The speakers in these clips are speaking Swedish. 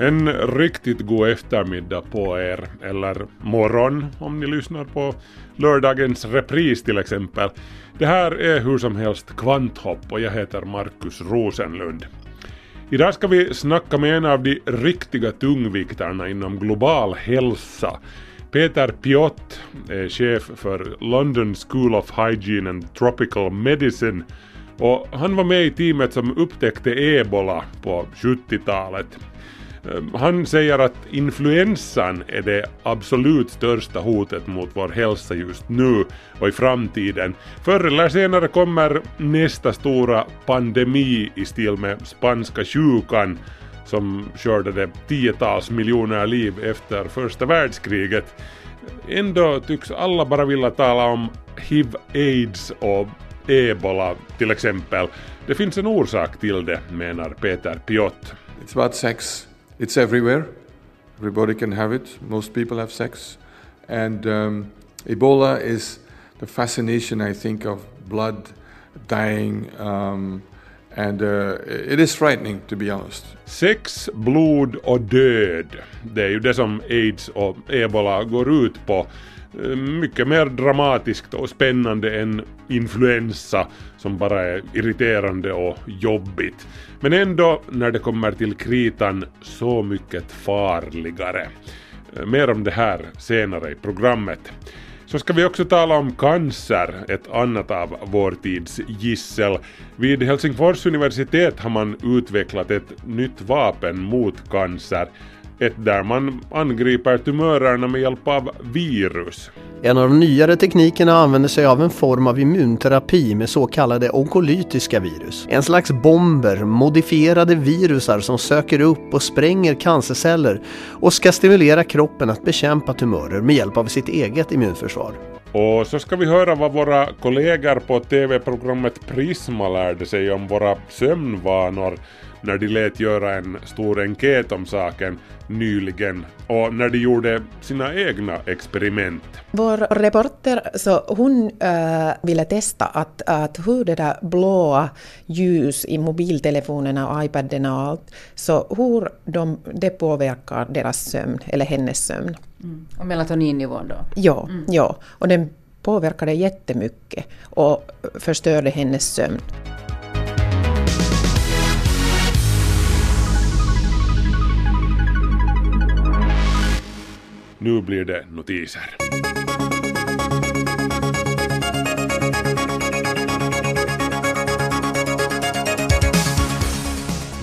En riktigt god eftermiddag på er, eller morgon om ni lyssnar på lördagens repris till exempel. Det här är hur som helst Kvanthopp och jag heter Markus Rosenlund. Idag ska vi snacka med en av de riktiga tungviktarna inom global hälsa. Peter Piot är chef för London School of Hygiene and Tropical Medicine och han var med i teamet som upptäckte ebola på 70-talet. Ehm, han säger att influensan är det absolut största hotet mot vår hälsa just nu och i framtiden. Förr eller senare kommer nästa stora pandemi i stil med spanska sjukan som skördade tiotals miljoner liv efter första världskriget. Ändå tycks alla bara vilja tala om hiv, aids och ebola till exempel. Det finns en orsak till det, menar Peter Piot. It's about sex. It's everywhere. Everybody can have it. Most people have sex. And um, Ebola is the fascination, I think, of blood, dying, um, and uh, it is frightening to be honest. Sex, blod och död. Det är ju det som aids och ebola går ut på. Eh, mycket mer dramatiskt och spännande än influensa som bara är irriterande och jobbigt. Men ändå, när det kommer till kritan, så mycket farligare. Eh, mer om det här senare i programmet. Så ska vi också tala om cancer, ett annat av vår tids gissel. Vid Helsingfors universitet har man utvecklat ett nytt vapen mot cancer ett där man angriper tumörerna med hjälp av virus. En av de nyare teknikerna använder sig av en form av immunterapi med så kallade onkolytiska virus. En slags bomber, modifierade virusar som söker upp och spränger cancerceller och ska stimulera kroppen att bekämpa tumörer med hjälp av sitt eget immunförsvar. Och så ska vi höra vad våra kollegor på TV-programmet Prisma lärde sig om våra sömnvanor när de lät göra en stor enkät om saken nyligen och när de gjorde sina egna experiment. Vår reporter så hon äh, ville testa att, att hur det där blåa ljus i mobiltelefonerna och iPaden och allt, så hur de, det påverkar deras sömn, eller hennes sömn. Mm. Och melatoninnivån då? Ja, mm. ja, och den påverkade jättemycket och förstörde hennes sömn. Nu blir det notiser.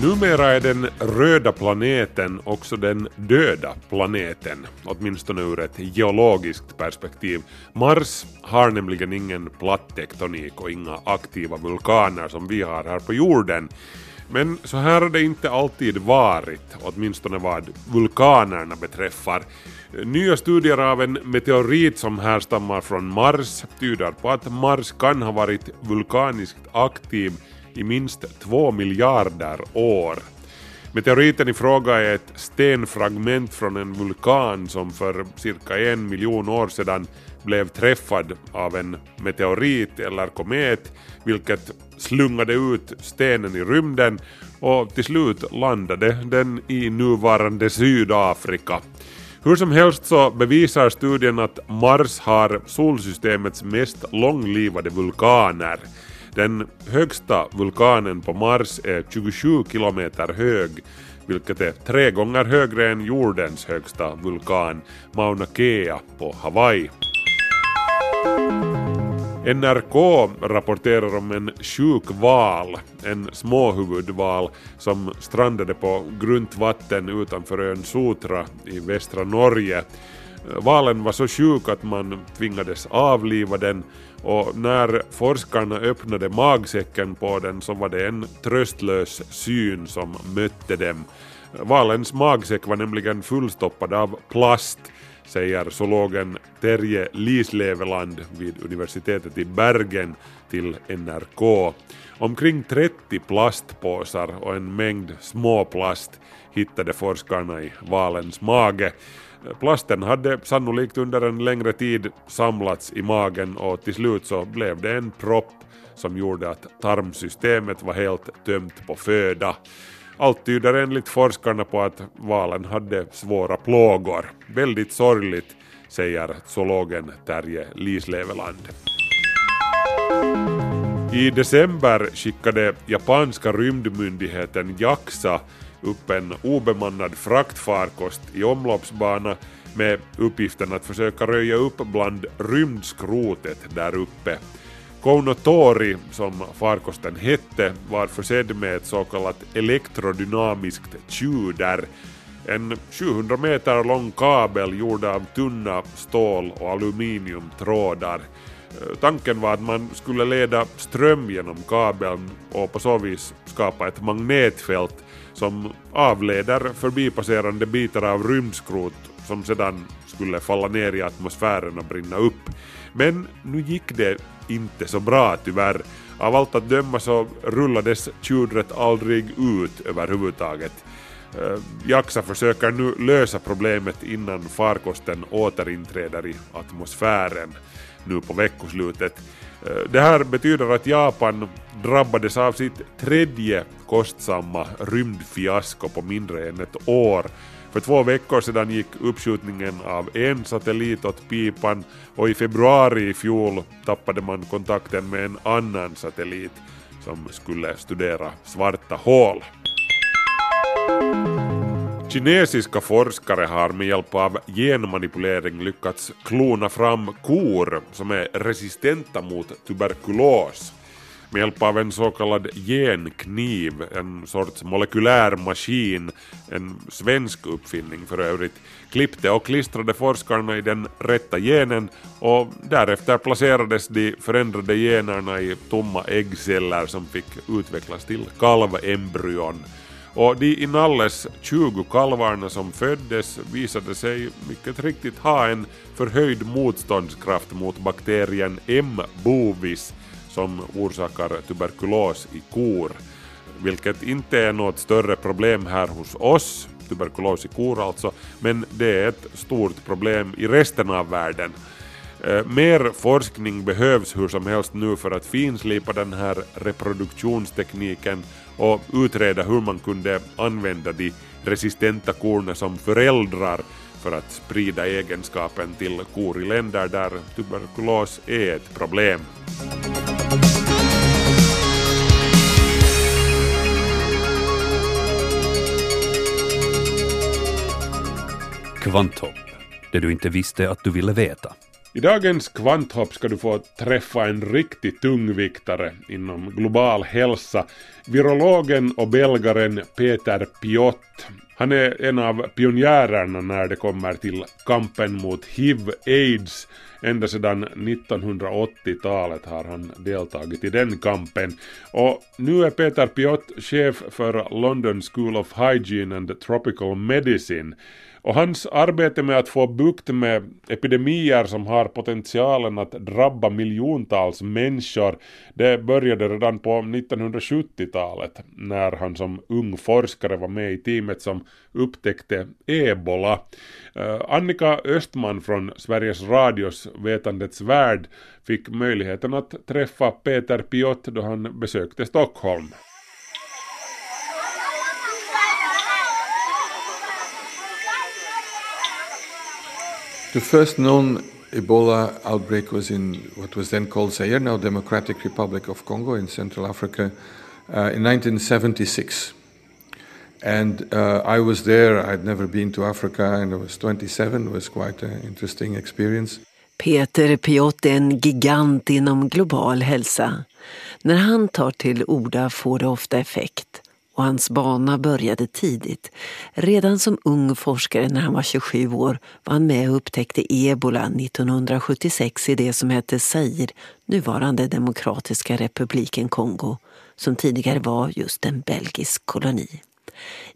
Numera är den röda planeten också den döda planeten, åtminstone ur ett geologiskt perspektiv. Mars har nämligen ingen platt tektonik och inga aktiva vulkaner som vi har här på jorden. Men så här har det inte alltid varit, åtminstone vad vulkanerna beträffar. Nya studier av en meteorit som härstammar från Mars tyder på att Mars kan ha varit vulkaniskt aktiv i minst två miljarder år. Meteoriten i fråga är ett stenfragment från en vulkan som för cirka en miljon år sedan blev träffad av en meteorit eller komet vilket slungade ut stenen i rymden och till slut landade den i nuvarande Sydafrika. Hur som helst så bevisar studien att Mars har solsystemets mest långlivade vulkaner. Den högsta vulkanen på Mars är 27 kilometer hög, vilket är tre gånger högre än jordens högsta vulkan, Mauna Kea på Hawaii. NRK rapporterar om en sjuk val, en småhuvudval som strandade på grunt vatten utanför ön Sotra i västra Norge. Valen var så sjuk att man tvingades avliva den och när forskarna öppnade magsäcken på den så var det en tröstlös syn som mötte dem. Valens magsäck var nämligen fullstoppad av plast, säger zoologen Terje Lisleveland vid universitetet i Bergen till NRK. Omkring 30 plastpåsar och en mängd småplast hittade forskarna i valens mage. Plasten hade sannolikt under en längre tid samlats i magen och till slut så blev det en propp som gjorde att tarmsystemet var helt tömt på föda. Allt tyder enligt forskarna på att valen hade svåra plågor. Väldigt sorgligt, säger zoologen Terje Lisleveland. I december skickade japanska rymdmyndigheten JAXA upp en obemannad fraktfarkost i omloppsbana med uppgiften att försöka röja upp bland rymdskrotet där uppe. Kounotori, som farkosten hette, var försedd med ett så kallat elektrodynamiskt tjuder, en 700 meter lång kabel gjord av tunna stål och aluminiumtrådar. Eh, tanken var att man skulle leda ström genom kabeln och på så vis skapa ett magnetfält som avleder förbipasserande bitar av rymdskrot som sedan skulle falla ner i atmosfären och brinna upp. Men nu gick det inte så bra tyvärr. Av allt att döma så rullades tjudret aldrig ut överhuvudtaget. Eh, JAXA försöker nu lösa problemet innan farkosten återinträder i atmosfären nu på veckoslutet. Eh, det här betyder att Japan drabbades av sitt tredje kostsamma rymdfiasko på mindre än ett år för två veckor sedan gick uppskjutningen av en satellit åt pipan och i februari i fjol tappade man kontakten med en annan satellit som skulle studera svarta hål. Kinesiska forskare har med hjälp av genmanipulering lyckats klona fram kor som är resistenta mot tuberkulos med hjälp av en så kallad genkniv, en sorts molekylär maskin, en svensk uppfinning för övrigt, klippte och klistrade forskarna i den rätta genen och därefter placerades de förändrade generna i tomma äggceller som fick utvecklas till kalvembryon. Och de inalles 20 kalvarna som föddes visade sig mycket riktigt ha en förhöjd motståndskraft mot bakterien M. bovis som orsakar tuberkulos i kor, vilket inte är något större problem här hos oss, tuberkulos i kor alltså, men det är ett stort problem i resten av världen. Eh, mer forskning behövs hur som helst nu för att finslipa den här reproduktionstekniken och utreda hur man kunde använda de resistenta korna som föräldrar för att sprida egenskapen till kor i länder där tuberkulos är ett problem. Kvanthopp, det du inte visste att du ville veta. I dagens kvanthopp ska du få träffa en riktig tungviktare inom global hälsa, virologen och belgaren Peter Piot. Han är en av pionjärerna när det kommer till kampen mot hiv-aids. Ända sedan 1980-talet har han deltagit i den kampen. Och nu är Peter Piot chef för London School of Hygiene and Tropical Medicine. Och hans arbete med att få bukt med epidemier som har potentialen att drabba miljontals människor, det började redan på 1970-talet när han som ung forskare var med i teamet som upptäckte ebola. Eh, Annika Östman från Sveriges Radios Vetandets Värld fick möjligheten att träffa Peter Piot då han besökte Stockholm. The first known Ebola outbreak was in what was then called Zaire, now Democratic Republic of Congo in Central Africa, uh, in 1976. And uh, I was there, I'd never been to Africa, and I was 27. It was quite an interesting experience. Peter Piot är en gigant inom global hälsa. När han tar till orda får det ofta effekt och hans bana började tidigt. Redan som ung forskare när han var 27 år var han med och upptäckte ebola 1976 i det som hette Zaire, nuvarande Demokratiska republiken Kongo, som tidigare var just en belgisk koloni.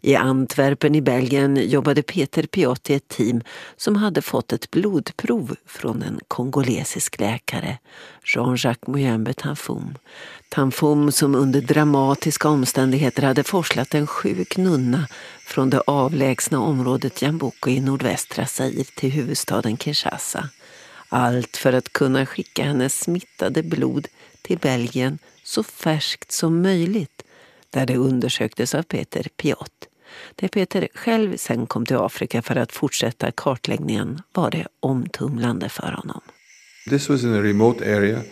I Antwerpen i Belgien jobbade Peter Piot i ett team som hade fått ett blodprov från en kongolesisk läkare, Jean-Jacques Muyembe Tanfum. Tanfum som under dramatiska omständigheter hade forslat en sjuk nunna från det avlägsna området Jamboko i nordvästra Zaire till huvudstaden Kinshasa. Allt för att kunna skicka hennes smittade blod till Belgien så färskt som möjligt där det undersöktes av Peter Piot. Där Peter själv sen kom till Afrika för att fortsätta kartläggningen var det omtumlande för honom. This was in a remote area.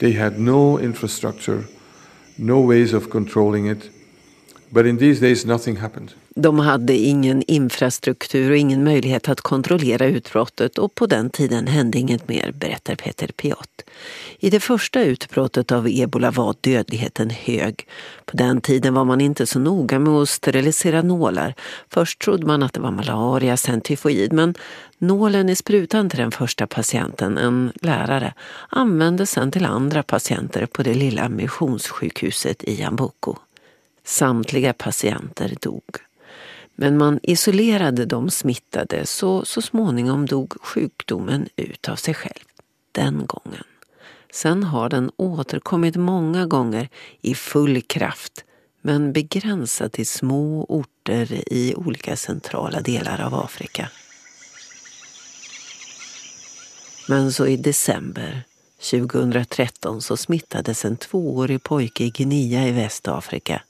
They had no infrastructure, no ways of controlling it. But in these days nothing happened. De hade ingen infrastruktur och ingen möjlighet att kontrollera utbrottet och på den tiden hände inget mer, berättar Peter Piot. I det första utbrottet av ebola var dödligheten hög. På den tiden var man inte så noga med att sterilisera nålar. Först trodde man att det var malaria, sen tyfoid, men nålen i sprutan till den första patienten, en lärare, användes sen till andra patienter på det lilla missionssjukhuset i Jambuco. Samtliga patienter dog. Men man isolerade de smittade så så småningom dog sjukdomen ut av sig själv. Den gången. Sen har den återkommit många gånger i full kraft men begränsad till små orter i olika centrala delar av Afrika. Men så i december 2013 så smittades en tvåårig pojke i Guinea i Västafrika,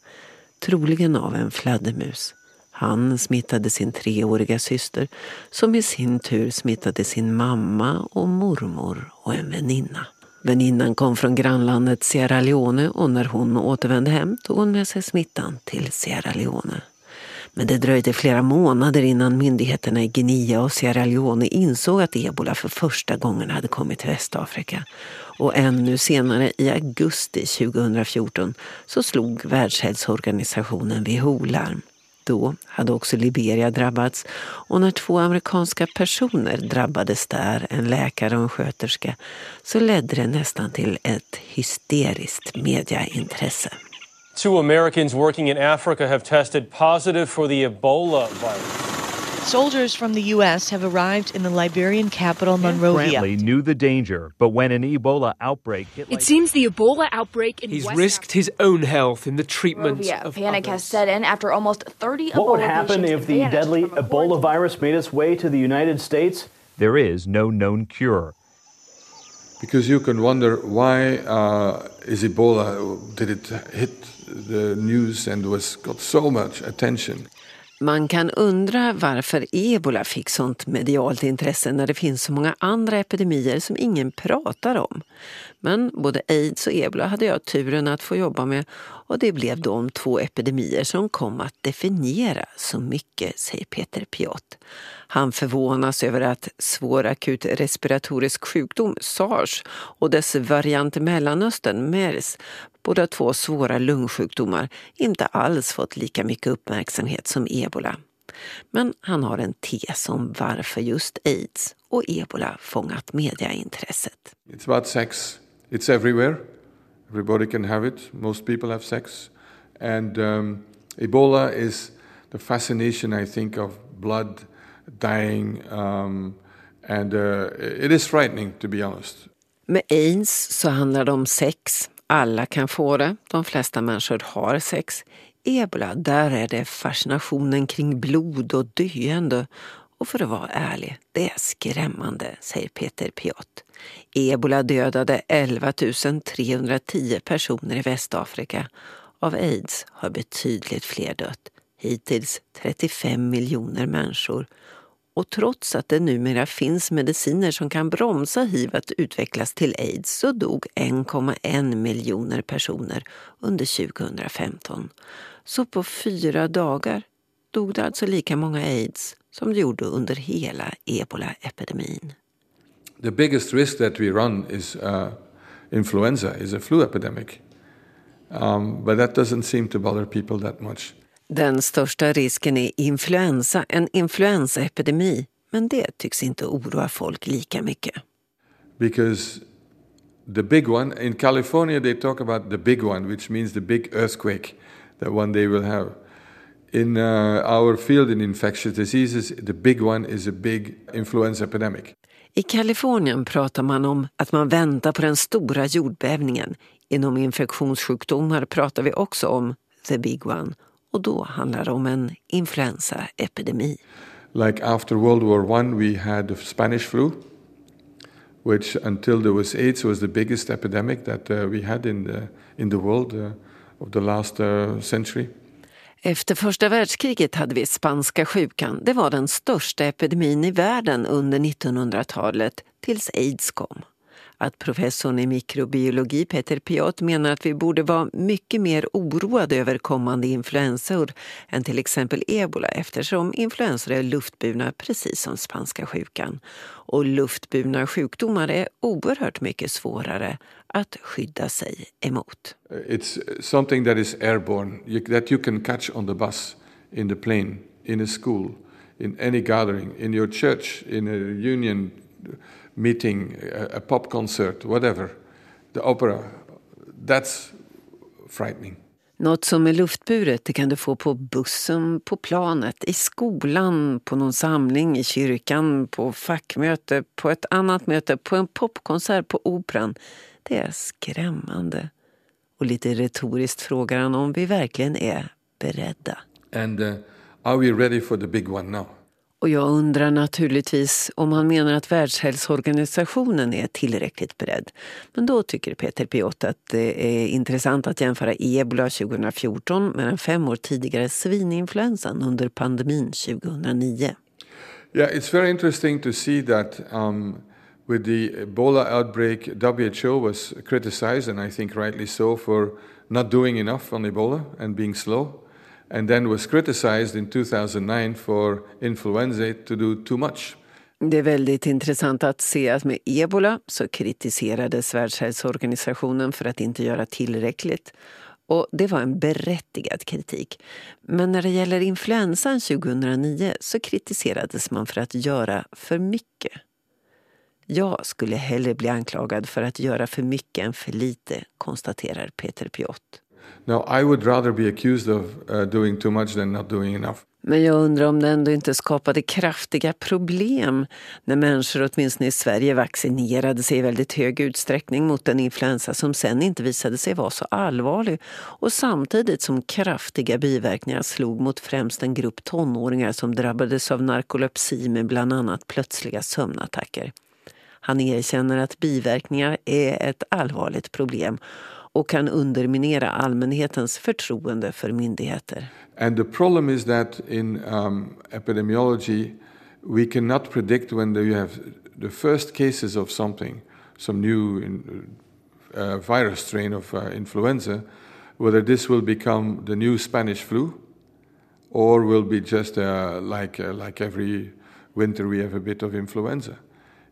troligen av en fladdermus. Han smittade sin treåriga syster som i sin tur smittade sin mamma och mormor och en väninna. Väninnan kom från grannlandet Sierra Leone och när hon återvände hem tog hon med sig smittan till Sierra Leone. Men det dröjde flera månader innan myndigheterna i Guinea och Sierra Leone insåg att ebola för första gången hade kommit till Västafrika. Och ännu senare, i augusti 2014, så slog Världshälsoorganisationen WHO larm. Då hade också Liberia drabbats och när två amerikanska personer drabbades där, en läkare och en sköterska, så ledde det nästan till ett hysteriskt mediaintresse. Two Americans working in Africa have tested positive for the Ebola virus. Soldiers from the U.S. have arrived in the Liberian capital, Monrovia. Brantley knew the danger, but when an Ebola outbreak hit It seems the Ebola outbreak in He's West risked his own health in the treatment Monrovia. of Panic has set in after almost 30 What would happen if the deadly Ebola virus made its way to the United States? there is no known cure. Because you can wonder why uh, is Ebola, did it hit the news and was got so much attention? Man kan undra varför ebola fick sånt medialt intresse när det finns så många andra epidemier som ingen pratar om. Men både aids och ebola hade jag turen att få jobba med och det blev de två epidemier som kom att definiera så mycket, säger Peter Piot. Han förvånas över att svår akut respiratorisk sjukdom, sars, och dess variant i Mellanöstern, mers, båda två svåra lungsjukdomar, inte alls fått lika mycket uppmärksamhet som ebola. Men han har en tes om varför just aids och ebola fångat mediaintresset. It's about sex. It's everywhere. Everybody can have it. Most people have sex. And um, Ebola is the fascination, I think, of blood, dying, um, and uh, it is frightening, to be honest. Med aids så handlar det om sex. Alla kan få det. De flesta människor har sex. Ebola, där är det fascinationen kring blod och döende. Och för att vara ärlig, det är skrämmande, säger Peter Piot. Ebola dödade 11 310 personer i Västafrika. Av aids har betydligt fler dött. Hittills 35 miljoner människor. Och trots att det numera finns mediciner som kan bromsa hiv att utvecklas till aids så dog 1,1 miljoner personer under 2015. Så på fyra dagar dog det alltså lika många aids som det gjorde under hela ebola-epidemin. The biggest risk that we run is uh, influenza, is a flu epidemic. Um, but that doesn't seem to bother people that much. Den största risken är influensa, en influensaepidemi. Men det tycks inte oroa folk lika mycket. Because the big one, in California they talk about the big one, which means the big earthquake that one day we'll have. In uh, our field in infectious diseases, the big one is a big influenza epidemic. I Kalifornien pratar man om att man väntar på den stora jordbävningen. Inom infektionssjukdomar pratar vi också om the big one och då handlar det om en influensaepidemi. Like after World War I, we had the Spanish flu, which until there was AIDS was the biggest epidemic that uh, we had in the, in the world uh, of the last uh, century. Efter första världskriget hade vi spanska sjukan. Det var den största epidemin i världen under 1900-talet tills aids kom. Att professorn i mikrobiologi Peter Piot menar att vi borde vara mycket mer oroade över kommande influensor än till exempel ebola eftersom influensor är luftburna precis som spanska sjukan. Och luftburna sjukdomar är oerhört mycket svårare att skydda sig emot. It's something that is airborne, that you can catch on the bus, in the plane, in a school, in any gathering, in your church, in a union meeting, a, a pop concert, whatever, the opera. That's frightening. Något som är luftburet det kan du få på bussen, på planet, i skolan, på någon samling, i kyrkan, på fackmöte, på ett annat möte, på en popkonsert, på operan. Det är skrämmande. Och lite retoriskt frågar han om vi verkligen är beredda. And uh, are we ready for the big one now? Och jag undrar naturligtvis om han menar att Världshälsoorganisationen är tillräckligt beredd. Men då tycker Peter Piot att det är intressant att jämföra ebola 2014 med den fem år tidigare svininfluensan under pandemin 2009. Yeah, it's very interesting to see that um, with the Ebola outbreak, WHO was criticized, and I think rightly so, for not doing enough on Ebola and being slow and then was criticized in 2009 for influenza to do too much. Det är väldigt intressant att se att med ebola så kritiserades Världshälsoorganisationen för att inte göra tillräckligt. Och det var en berättigad kritik. Men när det gäller influensan 2009 så kritiserades man för att göra för mycket. Jag skulle hellre bli anklagad för att göra för mycket än för lite, konstaterar Peter Piot. Now, I would rather be accused of uh, doing too much than not doing enough. Men jag undrar om det ändå inte skapade kraftiga problem när människor, åtminstone i Sverige, vaccinerade sig i väldigt hög utsträckning mot en influensa som sen inte visade sig vara så allvarlig och samtidigt som kraftiga biverkningar slog mot främst en grupp tonåringar som drabbades av narkolepsi med bland annat plötsliga sömnattacker. Han erkänner att biverkningar är ett allvarligt problem och kan underminera allmänhetens förtroende för myndigheter. And the problem is that in um, epidemiology we cannot predict when you have the first cases of something, some new uh, virus strain of uh, influenza, whether this will become the new Spanish flu or will be just uh, like, uh, like every winter we have a bit of influenza.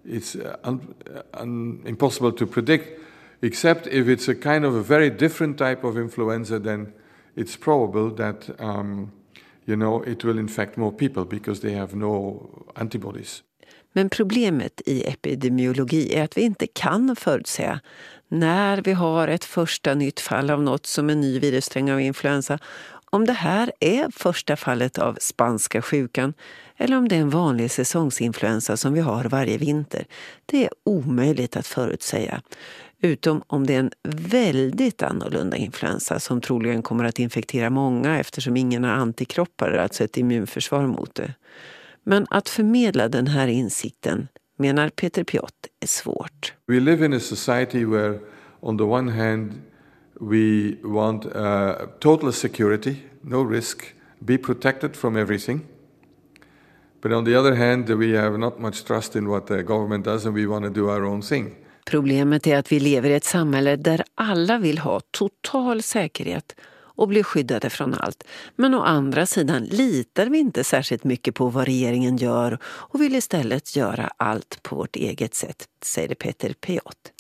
It's uh, un, un, impossible to predict except if it's a kind of a very different type of influenza, then it's probable that um, you know it will infect more people because they have no antibodies. Men problemet i epidemiologi är att vi inte kan förutsäga när vi har ett första nytt fall av något som en ny virussträng av influensa om det här är första fallet av spanska sjukan eller om det är en vanlig säsongsinfluensa som vi har varje vinter. Det är omöjligt att förutsäga. Utom om det är en väldigt annorlunda influensa som troligen kommer att infektera många eftersom ingen har antikroppar, alltså ett immunförsvar mot det. Men att förmedla den här insikten, menar Peter Piot, är svårt. We live in a society where on the one hand we want uh, total security, no risk, be protected from everything. But on the other hand, we have not much trust in what the government does and we want to do our own thing. Problemet är att vi lever i ett samhälle där alla vill ha total säkerhet och bli skyddade från allt. Men å andra sidan litar vi inte särskilt mycket på vad regeringen gör och vill istället göra allt på vårt eget sätt, säger Peter Piot.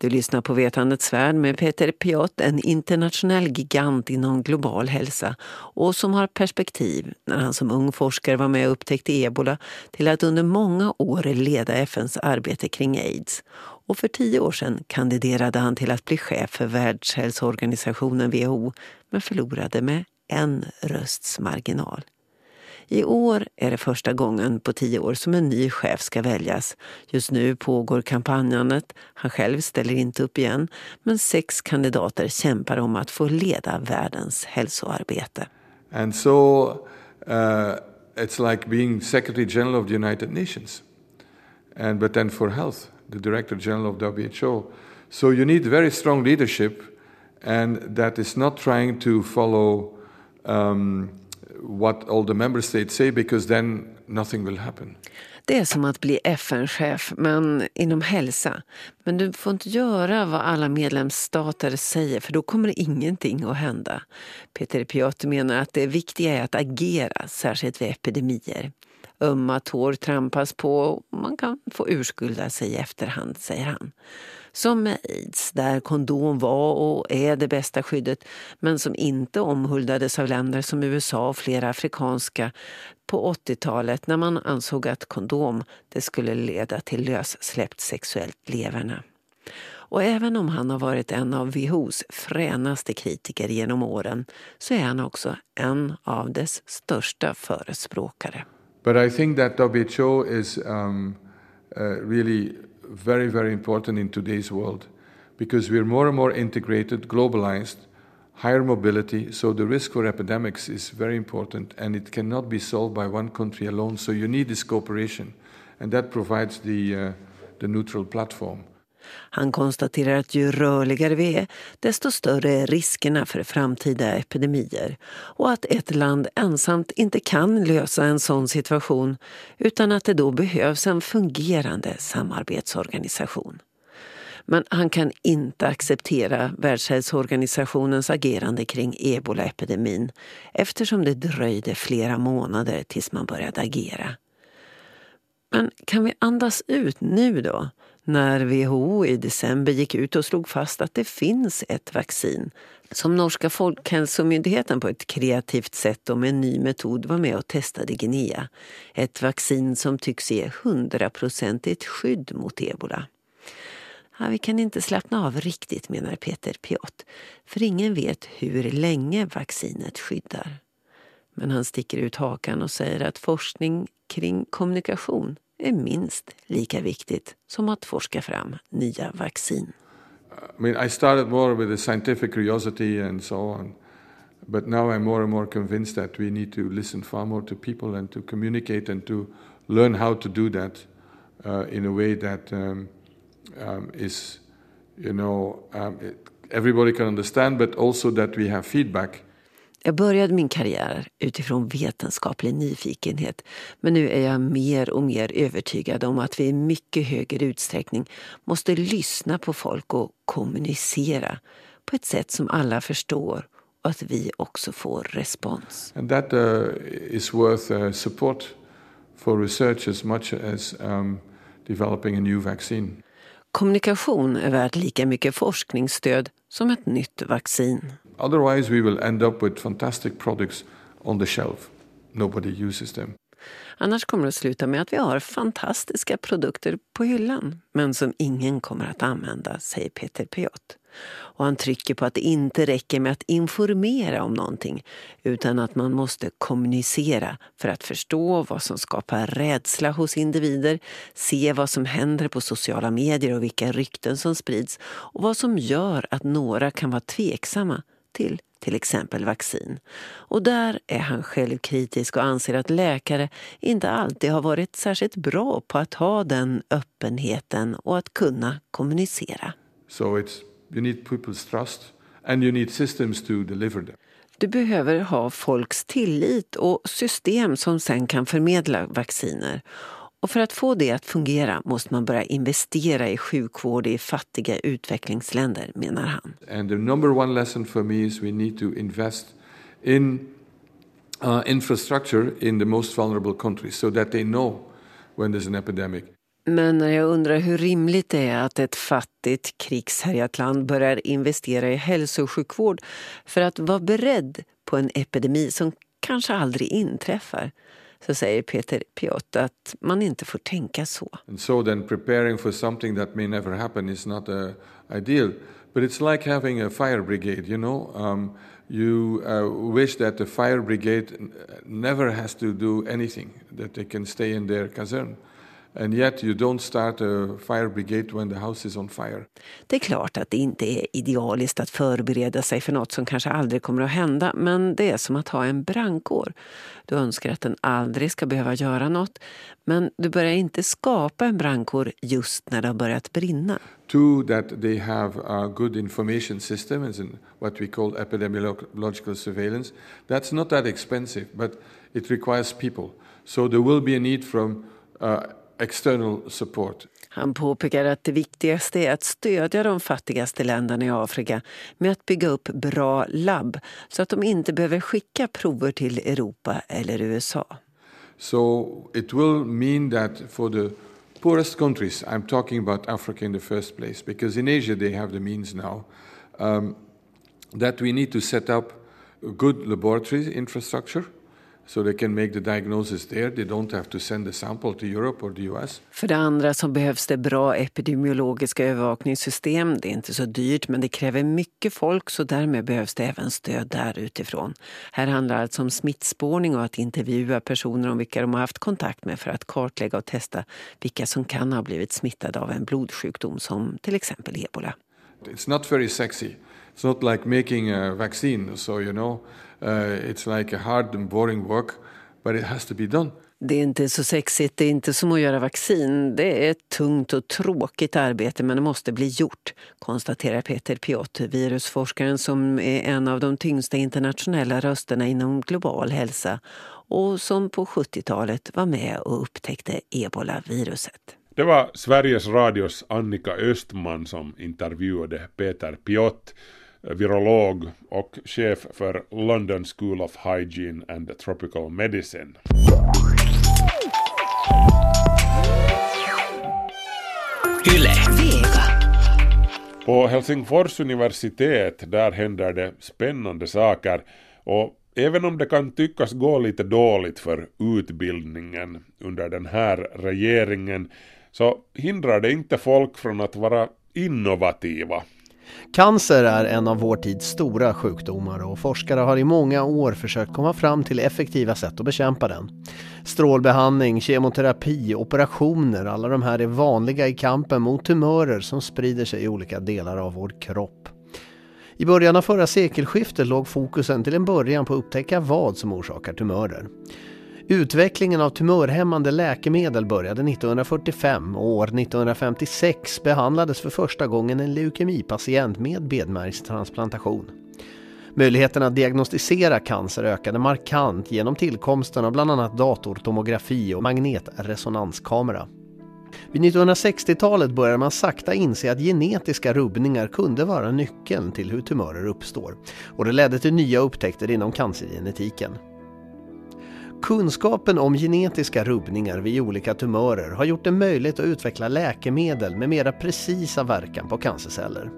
Du lyssnar på Vetandets värld med Peter Piot, en internationell gigant inom global hälsa och som har perspektiv när han som ung forskare var med och upptäckte ebola till att under många år leda FNs arbete kring aids. Och för tio år sedan kandiderade han till att bli chef för Världshälsoorganisationen WHO men förlorade med en rösts marginal. I år är det första gången på tio år som en ny chef ska väljas. Just nu pågår kampanjandet. Han själv ställer inte upp igen. Men sex kandidater kämpar om att få leda världens hälsoarbete. And so uh, it's like being Secretary General of the United Nations, and but then for health, the Director General of WHO. So you need very strong leadership, and that is not trying to follow um, what all the member states say, because then nothing will happen. Det är som att bli FN-chef, men inom hälsa. Men du får inte göra vad alla medlemsstater säger, för då kommer ingenting att hända. Peter Piotr menar att det viktiga är att agera, särskilt vid epidemier. Ömma tår trampas på och man kan få urskulda sig i efterhand, säger han. Som med aids, där kondom var och är det bästa skyddet men som inte omhuldades av länder som USA och flera afrikanska på 80-talet när man ansåg att kondom det skulle leda till lössläppt sexuellt leverne. Och även om han har varit en av WHOs fränaste kritiker genom åren så är han också en av dess största förespråkare. But I think that WHO is um, uh, really very, very important in today's world because we're more and more integrated, globalized, higher mobility. So the risk for epidemics is very important and it cannot be solved by one country alone. So you need this cooperation and that provides the, uh, the neutral platform. Han konstaterar att ju rörligare vi är, desto större är riskerna för framtida epidemier och att ett land ensamt inte kan lösa en sån situation utan att det då behövs en fungerande samarbetsorganisation. Men han kan inte acceptera Världshälsoorganisationens agerande kring ebolaepidemin eftersom det dröjde flera månader tills man började agera. Men kan vi andas ut nu då? När WHO i december gick ut och slog fast att det finns ett vaccin som norska folkhälsomyndigheten på ett kreativt sätt och med en ny metod var med och testade i Guinea. Ett vaccin som tycks ge hundraprocentigt skydd mot ebola. Ja, vi kan inte slappna av riktigt, menar Peter Piot, för ingen vet hur länge vaccinet skyddar. Men han sticker ut hakan och säger att forskning kring kommunikation är minst lika viktigt som att forska fram nya vaccin. I mean, I started more with a scientific curiosity and so on. But now I'm more and more convinced that we need to listen far more to people and to communicate and to learn how to do that uh, in a way that um, um, is, you know, um, it, everybody can understand, but also that we have feedback jag började min karriär utifrån vetenskaplig nyfikenhet men nu är jag mer och mer övertygad om att vi i mycket högre utsträckning måste lyssna på folk och kommunicera på ett sätt som alla förstår och att vi också får respons. And that uh, is worth uh, support for research as much as um, developing a new vaccine. Kommunikation är värt lika mycket forskningsstöd som ett nytt vaccin. Otherwise we will end up with fantastic products on the shelf. Nobody uses them. Annars kommer det att sluta med att vi har fantastiska produkter på hyllan men som ingen kommer att använda, säger Peter Piot. Och han trycker på att det inte räcker med att informera om någonting utan att man måste kommunicera för att förstå vad som skapar rädsla hos individer, se vad som händer på sociala medier och vilka rykten som sprids och vad som gör att några kan vara tveksamma till till exempel vaccin. Och där är han självkritisk och anser att läkare inte alltid har varit särskilt bra på att ha den öppenheten och att kunna kommunicera. So it's, you need people's trust and you need systems to deliver them. Du behöver ha folks tillit och system som sen kan förmedla vacciner. Och för att få det att fungera måste man börja investera i sjukvård i fattiga utvecklingsländer, menar han. And the number one lesson for me is we need to invest in uh, infrastructure in the most vulnerable countries so that they know when there's an epidemic. Men när jag undrar hur rimligt det är att ett fattigt, krigshärjat land börjar investera i hälso och sjukvård för att vara beredd på en epidemi som kanske aldrig inträffar så säger Peter Piot att man inte får tänka så. And so then preparing for something that may never happen is not a ideal. But it's like having a fire brigade, you know. Um, you uh, wish that the fire brigade never has to do anything, that they can stay in their caserne. And yet you don't start a fire brigade when the house is on fire. Det är klart att det inte är idealiskt att förbereda sig för något som kanske aldrig kommer att hända, men det är som att ha en brandkår. Du önskar att den aldrig ska behöva göra något, men du börjar inte skapa en brandkår just när det har börjat brinna. Two, that they have a good information system, as in what we call epidemiological surveillance. That's not that expensive, but it requires people. So there will be a need from uh, external support. Han påpekar att det viktigaste är att stödja de fattigaste länderna i Afrika med att bygga upp bra labb så att de inte behöver skicka prover till Europa eller USA. So it will mean that for the poorest countries, I'm talking about Africa in the first place, because in Asia they have the means now, um, that we need to set up good laboratory infrastructure so they can make the diagnosis there. They don't have to send the sample to Europe or the US. För det andra så behövs det bra epidemiologiska övervakningssystem. Det är inte så dyrt men det kräver mycket folk så därmed behövs det även stöd där utifrån. Här handlar det alltså om smittspårning och att intervjua personer om vilka de har haft kontakt med för att kartlägga och testa vilka som kan ha blivit smittade av en blodsjukdom som till exempel ebola. It's not very sexy. It's not like making a vaccine, so you know, uh, it's like a hard and boring work, but it has to be done. Det är inte så sexigt, det är inte som att göra vaccin. Det är ett tungt och tråkigt arbete men det måste bli gjort, konstaterar Peter Piot, virusforskaren som är en av de tyngsta internationella rösterna inom global hälsa och som på 70-talet var med och upptäckte ebolaviruset. Det var Sveriges Radios Annika Östman som intervjuade Peter Piot, virolog och chef för London School of Hygiene and Tropical Medicine. Yle. På Helsingfors universitet där händer det spännande saker och även om det kan tyckas gå lite dåligt för utbildningen under den här regeringen så hindrar det inte folk från att vara innovativa. Cancer är en av vår tids stora sjukdomar och forskare har i många år försökt komma fram till effektiva sätt att bekämpa den. Strålbehandling, kemoterapi, operationer, alla de här är vanliga i kampen mot tumörer som sprider sig i olika delar av vår kropp. I början av förra sekelskiftet låg fokusen till en början på att upptäcka vad som orsakar tumörer. Utvecklingen av tumörhämmande läkemedel började 1945 och år 1956 behandlades för första gången en leukemipatient med benmärgstransplantation. Möjligheten att diagnostisera cancer ökade markant genom tillkomsten av bland annat datortomografi och magnetresonanskamera. Vid 1960-talet började man sakta inse att genetiska rubbningar kunde vara nyckeln till hur tumörer uppstår och det ledde till nya upptäckter inom cancergenetiken. Kunskapen om genetiska rubbningar vid olika tumörer har gjort det möjligt att utveckla läkemedel med mera precisa verkan på cancerceller.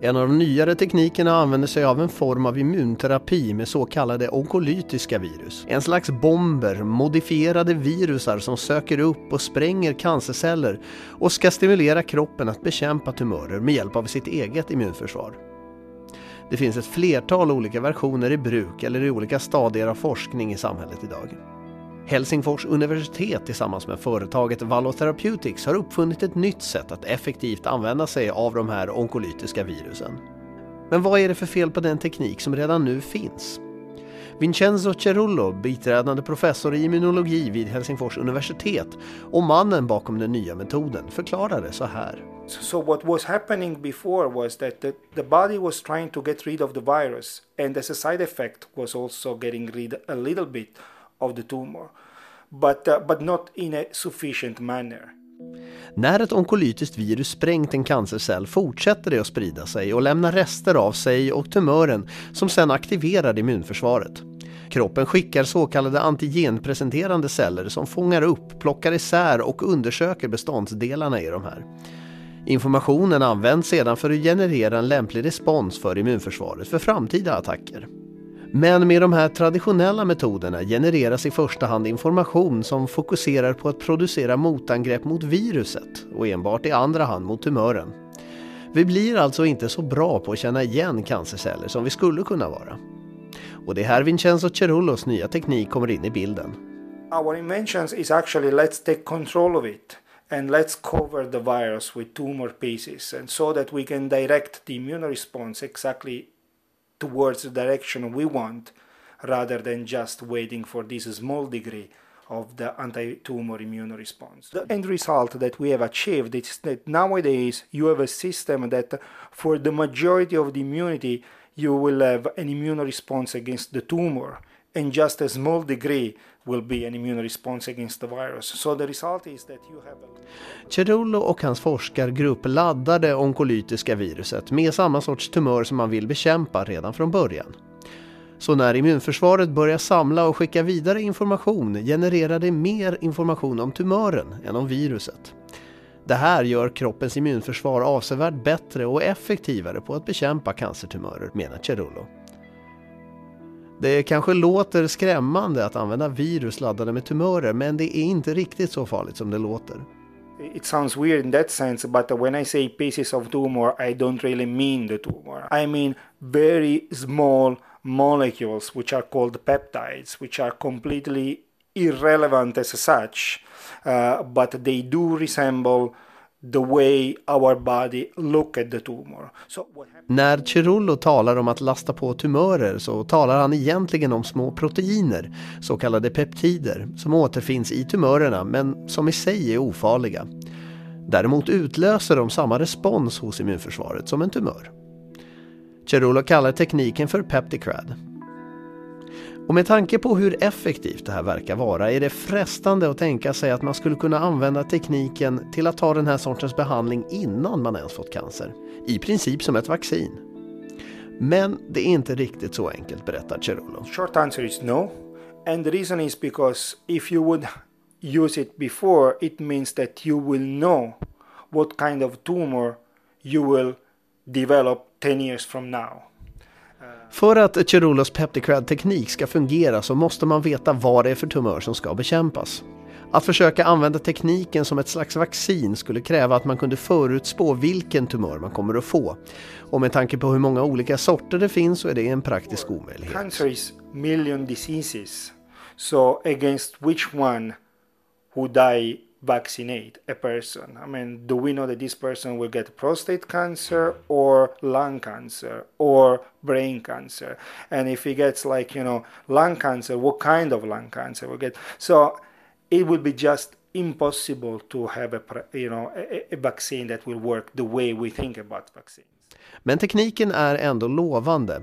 En av de nyare teknikerna använder sig av en form av immunterapi med så kallade onkolytiska virus. En slags bomber, modifierade virusar som söker upp och spränger cancerceller och ska stimulera kroppen att bekämpa tumörer med hjälp av sitt eget immunförsvar. Det finns ett flertal olika versioner i bruk eller i olika stadier av forskning i samhället idag. Helsingfors universitet tillsammans med företaget Vallo Therapeutics har uppfunnit ett nytt sätt att effektivt använda sig av de här onkolytiska virusen. Men vad är det för fel på den teknik som redan nu finns? Vincenzo Cerullo, biträdande professor i immunologi vid Helsingfors universitet och mannen bakom den nya metoden, förklarade så här. So what was happening before was that the, the body was trying to get rid of the virus, and as a side effect was also getting rid a little bit of the tumor, but uh, but not in a sufficient manner. När ett onkolytiskt virus sprängt en cancercell fortsätter det att sprida sig och lämna rester av sig och tumören som sedan aktiverar immunförsvaret. Kroppen skickar så kallade antigenpresenterande celler som fångar upp, plockar isär och undersöker beståndsdelarna i de här. Informationen används sedan för att generera en lämplig respons för immunförsvaret för framtida attacker. Men med de här traditionella metoderna genereras i första hand information som fokuserar på att producera motangrepp mot viruset och enbart i andra hand mot tumören. Vi blir alltså inte så bra på att känna igen cancerceller som vi skulle kunna vara. Och det är här Vincenzo Cerullos nya teknik kommer in i bilden. Our inventions is actually let's take control of it and let's cover the virus with tumor pieces and so that we can direct the immune response exactly towards the direction we want rather than just waiting for this small degree of the anti-tumor immune response. The end result that we have achieved is that nowadays you have a system that for the majority of the immunity you will have an immune response against the tumor and just a small degree will be an immune response against the virus. So the result is that you have a... Cerullo och hans forskargrupp laddar det onkolytiska viruset med samma sorts tumör som man vill bekämpa redan från början. Så när immunförsvaret börjar samla och skicka vidare information genererar det mer information om tumören än om viruset. Det här gör kroppens immunförsvar avsevärt bättre och effektivare på att bekämpa cancertumörer, menar Cerullo. Det kanske låter skrämmande att använda virus laddade med tumörer men det är inte riktigt så farligt som det låter. It sounds weird in that sense, but when I say pieces of tumor, I don't really mean the tumor. I mean very small molecules which are called peptides, which are completely irrelevant as such, uh, but they do resemble the way our body look at the tumor. So När Cerullo talar om att lasta på tumörer så talar han egentligen om små proteiner, så kallade peptider, som återfinns i tumörerna men som i sig är ofarliga. Däremot utlöser de samma respons hos immunförsvaret som en tumör. Cerullo kallar tekniken för Pepticrad. Och med tanke på hur effektivt det här verkar vara är det frestande att tänka sig att man skulle kunna använda tekniken till att ta den här sortens behandling innan man ens fått cancer. I princip som ett vaccin. Men det är inte riktigt så enkelt berättar Cerullo. Short answer is no. And the reason is because if you would use it before it means that you will know what kind of tumor you will develop 10 years from now. För att Cherulos Pepticrad-teknik ska fungera så måste man veta vad det är för tumör som ska bekämpas. Att försöka använda tekniken som ett slags vaccin skulle kräva att man kunde förutspå vilken tumör man kommer att få. Och med tanke på hur många olika sorter det finns så är det en praktisk omöjlighet. Cancer is million diseases. So against which one who die vaccinate a person? I mean, do we know that this person will get prostate cancer or lung cancer or brain cancer? And if he gets like, you know, lung cancer, what kind of lung cancer will get? So it would be just impossible to have a, you know, a, a vaccine that will work the way we think about vaccines. Men tekniken är ändå lovande.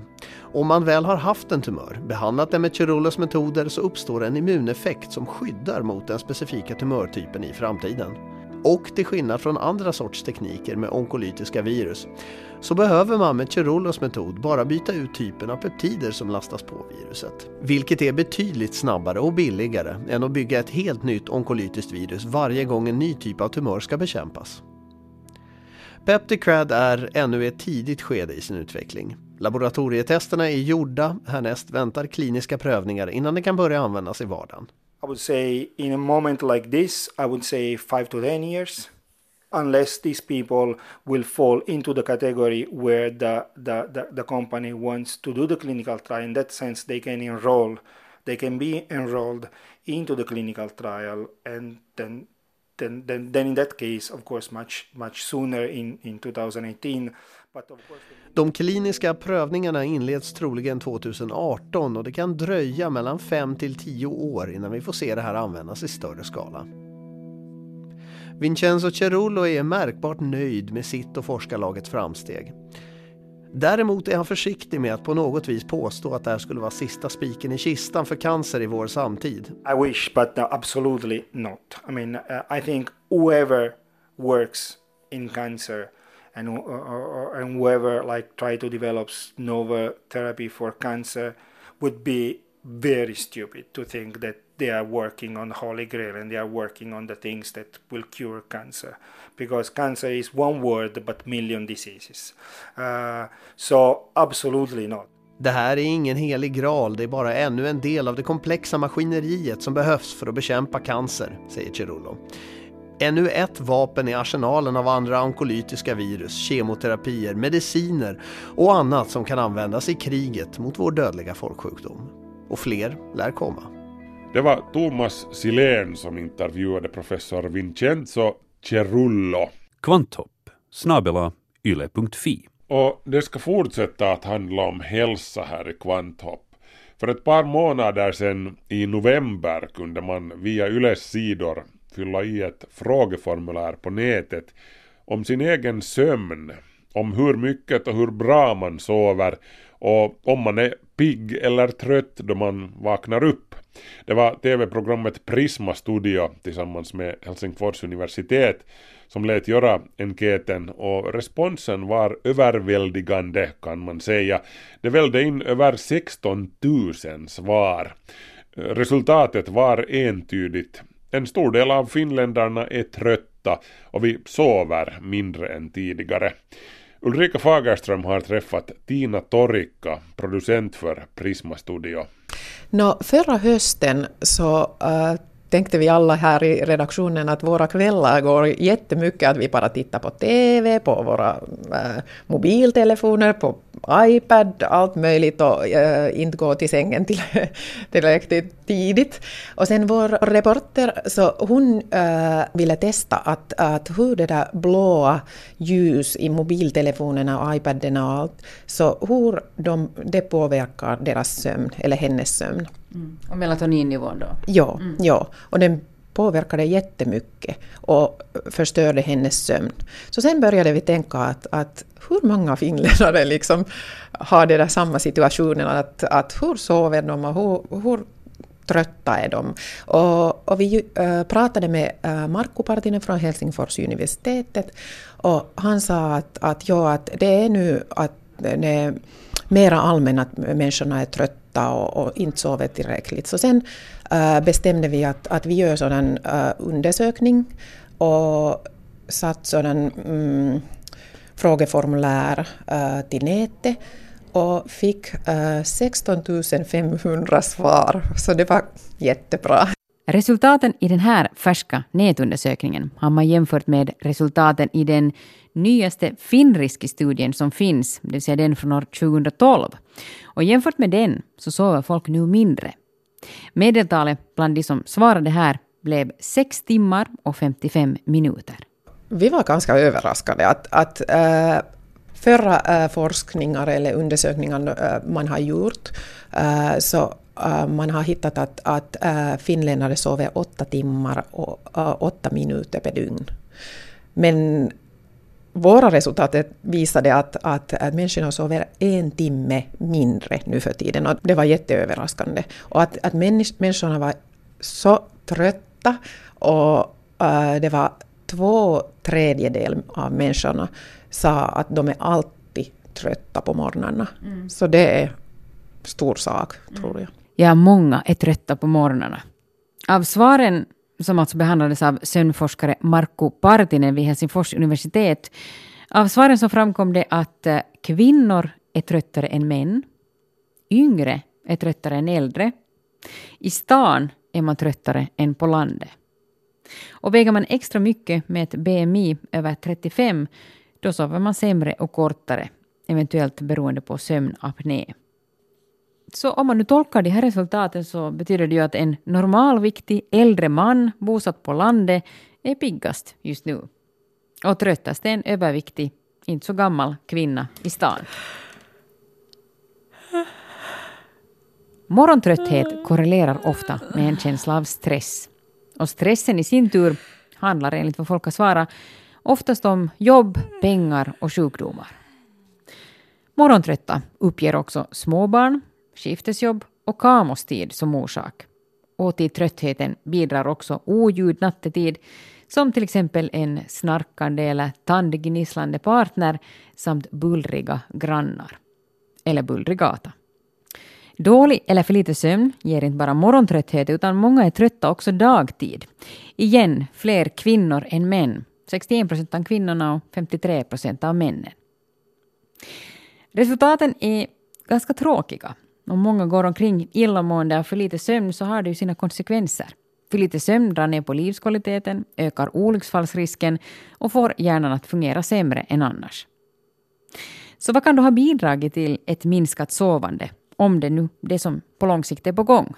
Om man väl har haft en tumör, behandlat den med Cerullos metoder så uppstår en immuneffekt som skyddar mot den specifika tumörtypen i framtiden. Och till skillnad från andra sorts tekniker med onkolytiska virus så behöver man med Cerullos metod bara byta ut typen av peptider som lastas på viruset. Vilket är betydligt snabbare och billigare än att bygga ett helt nytt onkolytiskt virus varje gång en ny typ av tumör ska bekämpas. Pepticrad är ännu i ett tidigt skede i sin utveckling. Laboratorietesterna är gjorda, härnäst väntar kliniska prövningar innan det kan börja användas i vardagen. I would say in a moment like this, I would say 5 to 10 years. Unless these people will fall into the category where the, the, the, the company wants to do the clinical trial. In that sense, they can enroll, they can be enrolled into the clinical trial and then then, then, then in that case, of course, much, much sooner in, in 2018. But of course, De kliniska prövningarna inleds troligen 2018 och det kan dröja mellan 5 till 10 år innan vi får se det här användas i större skala. Vincenzo Cerullo är märkbart nöjd med sitt och forskarlagets framsteg. Däremot är han försiktig med att på något vis påstå att det här skulle vara sista spiken i kistan för cancer i vår samtid. I wish, but no, absolutely not. I mean, uh, I think whoever works in cancer and, or, or, and whoever like try to develop novel therapy for cancer would be very stupid to think that they are working on holy grail and they are working on the things that will cure cancer because cancer is one word but million diseases uh, so absolutely not Det här är ingen helig graal, det är bara ännu en del av det komplexa maskineriet som behövs för att bekämpa cancer, säger Cerullo. Ännu ett vapen i arsenalen av andra onkolytiska virus, kemoterapier, mediciner och annat som kan användas i kriget mot vår dödliga folksjukdom. Och fler lär komma. Det var Thomas Silén som intervjuade professor Vincenzo Cerullo. Kvanthopp snabela yle.fi. Och det ska fortsätta att handla om hälsa här i Kvanthopp. För ett par månader sedan i november kunde man via Yles sidor fylla i ett frågeformulär på nätet om sin egen sömn, om hur mycket och hur bra man sover och om man är pigg eller trött då man vaknar upp. Det var tv-programmet Prisma Studio tillsammans med Helsingfors universitet som lät göra enkäten och responsen var överväldigande kan man säga. Det välde in över 16 000 svar. Resultatet var entydigt. En stor del av finländarna är trötta och vi sover mindre än tidigare. Ulrika Fagerström har träffat Tina Torikka, producent för Prisma Studio. Nå, förra hösten så uh, tänkte vi alla här i redaktionen att våra kvällar går jättemycket att vi bara tittar på TV, på våra äh, mobiltelefoner, på iPad, allt möjligt och äh, inte gå till sängen till, tillräckligt tidigt. Och sen vår reporter, så hon äh, ville testa att, att hur det där blåa ljus i mobiltelefonerna och iPaderna och allt, så hur de, det påverkar deras sömn, eller hennes sömn. Mm. Och melatoninnivån då? Ja, mm. ja, och den påverkade jättemycket och förstörde hennes sömn. Så sen började vi tänka att, att hur många finländare liksom har det där samma situationen, att, att hur sover de och hur, hur trötta är de? Och, och vi äh, pratade med äh, Markku Partinen från Helsingfors universitetet och han sa att, att, ja, att det är nu att det är mera allmänt att människorna är trötta trötta och, och inte sover tillräckligt. Så sen äh, bestämde vi att, att vi gör sådan äh, undersökning och satt sådan mm, frågeformulär äh, till nätet och fick 16 500 svar, så det var jättebra. Resultaten i den här färska nätundersökningen har man jämfört med resultaten i den nyaste Finriski-studien som finns, det vill säga den från år 2012. Och jämfört med den så sover folk nu mindre. Medeltalet bland de som svarade här blev 6 timmar och 55 minuter. Vi var ganska överraskade att, att äh, förra äh, forskningar eller undersökningar äh, man har gjort äh, så man har hittat att, att finländare sover åtta timmar och åtta minuter per dygn. Men våra resultat visade att, att, att människorna sover en timme mindre nu för tiden och det var jätteöverraskande. Och att, att människorna var så trötta och uh, det var två tredjedelar av människorna sa att de är alltid trötta på morgnarna. Mm. Så det är stor sak, tror jag. Ja, många är trötta på morgnarna. Av svaren som alltså behandlades av sömnforskare Markku Partinen vid Helsingfors universitet. Av svaren så framkom det att eh, kvinnor är tröttare än män. Yngre är tröttare än äldre. I stan är man tröttare än på landet. Och väger man extra mycket med ett BMI över 35 då sover man sämre och kortare, eventuellt beroende på sömnapné. Så om man nu tolkar de här resultaten så betyder det ju att en normalviktig äldre man bosatt på landet är piggast just nu. Och tröttast är en överviktig, inte så gammal kvinna i stan. Morgontrötthet korrelerar ofta med en känsla av stress. Och stressen i sin tur handlar enligt vad folk har svarat oftast om jobb, pengar och sjukdomar. Morgontrötta uppger också småbarn, skiftesjobb och kamostid som orsak. Och till tröttheten bidrar också oljud nattetid som till exempel en snarkande eller tandgnisslande partner samt bullriga grannar. Eller bullrig gata. Dålig eller för lite sömn ger inte bara morgontrötthet utan många är trötta också dagtid. Igen fler kvinnor än män. 61 procent av kvinnorna och 53 procent av männen. Resultaten är ganska tråkiga. Om många går omkring illamående och för lite sömn så har det ju sina konsekvenser. För lite sömn drar ner på livskvaliteten, ökar olycksfallsrisken och får hjärnan att fungera sämre än annars. Så vad kan då ha bidragit till ett minskat sovande, om det nu det som på lång sikt är på gång?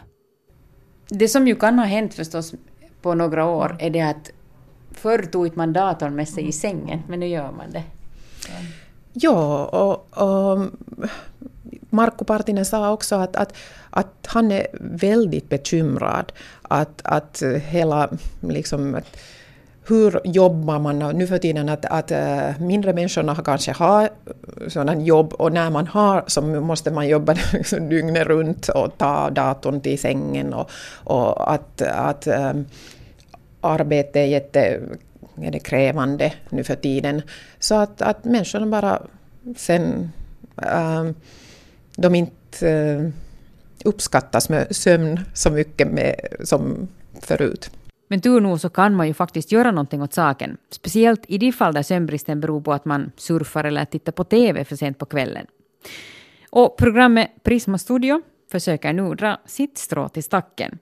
Det som ju kan ha hänt förstås på några år är det att förr tog man datorn med sig i sängen, men nu gör man det. Ja, och, och Markku Partinen sa också att, att, att han är väldigt bekymrad att, att hela liksom, att, hur jobbar man nu för tiden? Att, att eh, mindre människorna kanske har eh, sådana jobb och när man har så måste man jobba dygnet runt och ta datorn till sängen och, och att, att ähm, arbete är jätte är det krävande nu för tiden. Så att, att människorna bara sen ähm, de inte eh, uppskattas med sömn så mycket med, som förut. Men tur nog så kan man ju faktiskt göra någonting åt saken. Speciellt i de fall där sömnbristen beror på att man surfar eller tittar på TV för sent på kvällen. Och programmet Prisma Studio försöker nu dra sitt strå till stacken.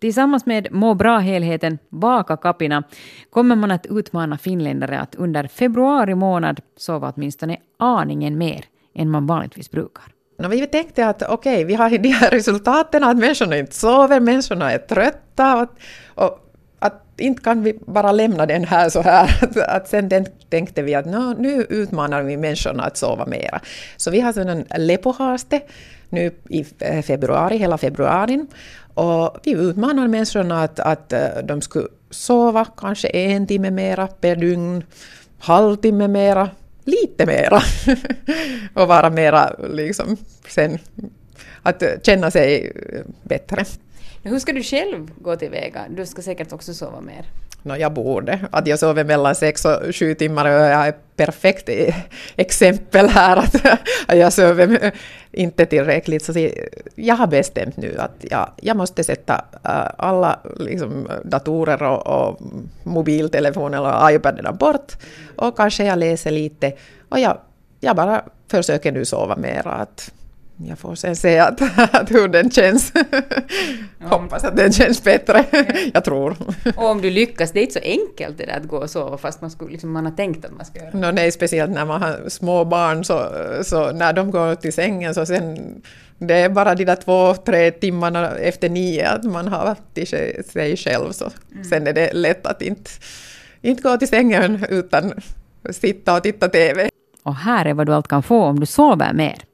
Tillsammans med Må bra-helheten Vakakapina kommer man att utmana finländare att under februari månad sova åtminstone aningen mer än man vanligtvis brukar. No, vi tänkte att okej, okay, vi har de här resultaten att människorna inte sover, människorna är trötta och, och att inte kan vi bara lämna den här så här. Att sen tänkte vi att no, nu utmanar vi människorna att sova mera. Så vi har en lepohaste nu i eh, februari, hela februari. Och vi utmanar människorna att, att eh, de skulle sova kanske en timme mera per dygn, halvtimme mera, lite mera. och vara mera liksom sen, att känna sig bättre. Hur ska du själv gå tillväga? Du ska säkert också sova mer. No, jag borde. Att jag sover mellan sex och sju timmar och jag är ett perfekt exempel här att jag sover inte tillräckligt. Så jag har bestämt nu att jag, jag måste sätta äh, alla liksom, datorer och, och mobiltelefoner och iPaderna bort och kanske jag läser lite och jag, jag bara försöker nu sova mera. Att jag får sen se att, att hur den känns. Hoppas att den känns bättre. jag tror. Och om du lyckas, det är inte så enkelt det där att gå och sova fast man, skulle, liksom, man har tänkt att man ska göra no, Nej, speciellt när man har små barn så, så när de går till sängen så sen det är bara de där två, tre timmarna efter nio att man har till sig själv så mm. sen är det lätt att inte, inte gå till sängen utan sitta och titta TV. Och här är vad du allt kan få om du sover mer.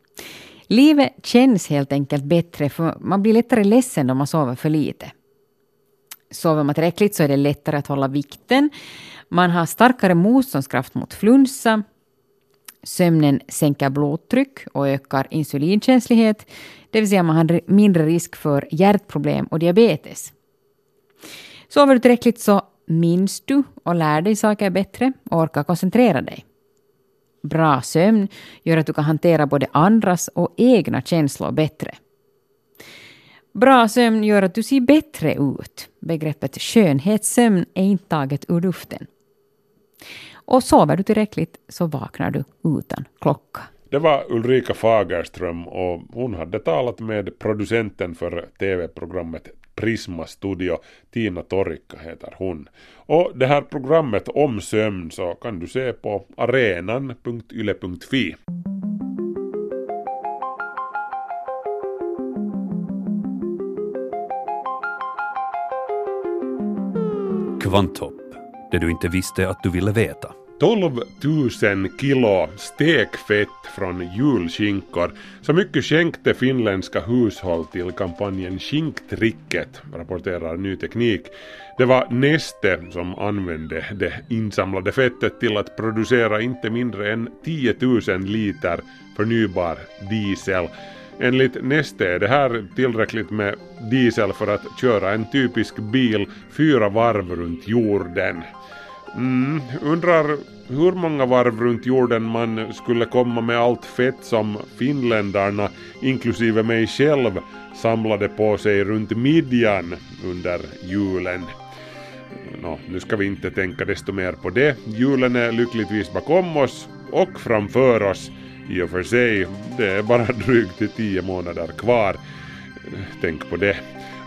Livet känns helt enkelt bättre för man blir lättare ledsen om man sover för lite. Sover man tillräckligt så är det lättare att hålla vikten. Man har starkare motståndskraft mot flunsa. Sömnen sänker blodtryck och ökar insulinkänslighet. Det vill säga man har mindre risk för hjärtproblem och diabetes. Sover du tillräckligt så minns du och lär dig saker bättre och orkar koncentrera dig. Bra sömn gör att du kan hantera både andras och egna känslor bättre. Bra sömn gör att du ser bättre ut. Begreppet skönhetssömn är inte taget ur luften. Och sover du tillräckligt så vaknar du utan klocka. Det var Ulrika Fagerström och hon hade talat med producenten för tv-programmet Prisma Studio. Tina Torikka heter hon. Och det här programmet om sömn så kan du se på arenan.yle.fi. Kvanthopp, det du inte visste att du ville veta. 12 000 kilo stekfett från julskinkor. Så mycket skänkte finländska hushåll till kampanjen Skinktricket, rapporterar Ny Teknik. Det var Neste som använde det insamlade fettet till att producera inte mindre än 10 000 liter förnybar diesel. Enligt Neste är det här tillräckligt med diesel för att köra en typisk bil fyra varv runt jorden. Mm, undrar hur många varv runt jorden man skulle komma med allt fett som finländarna, inklusive mig själv, samlade på sig runt midjan under julen. Nå, nu ska vi inte tänka desto mer på det. Julen är lyckligtvis bakom oss och framför oss. I och för sig, det är bara drygt tio månader kvar. tänk på det.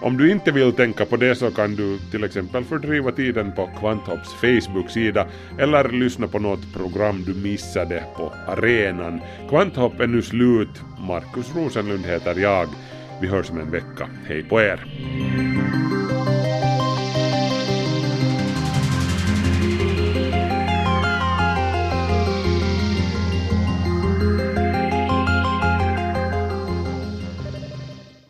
Om du inte vill tänka på det så kan du till exempel fördriva tiden på Kvanthopps Facebook-sida eller lyssna på något program du missade på arenan. Kvanthopp är nu slut. Markus Rosenlund heter jag. Vi hörs om en vecka. Hej på er!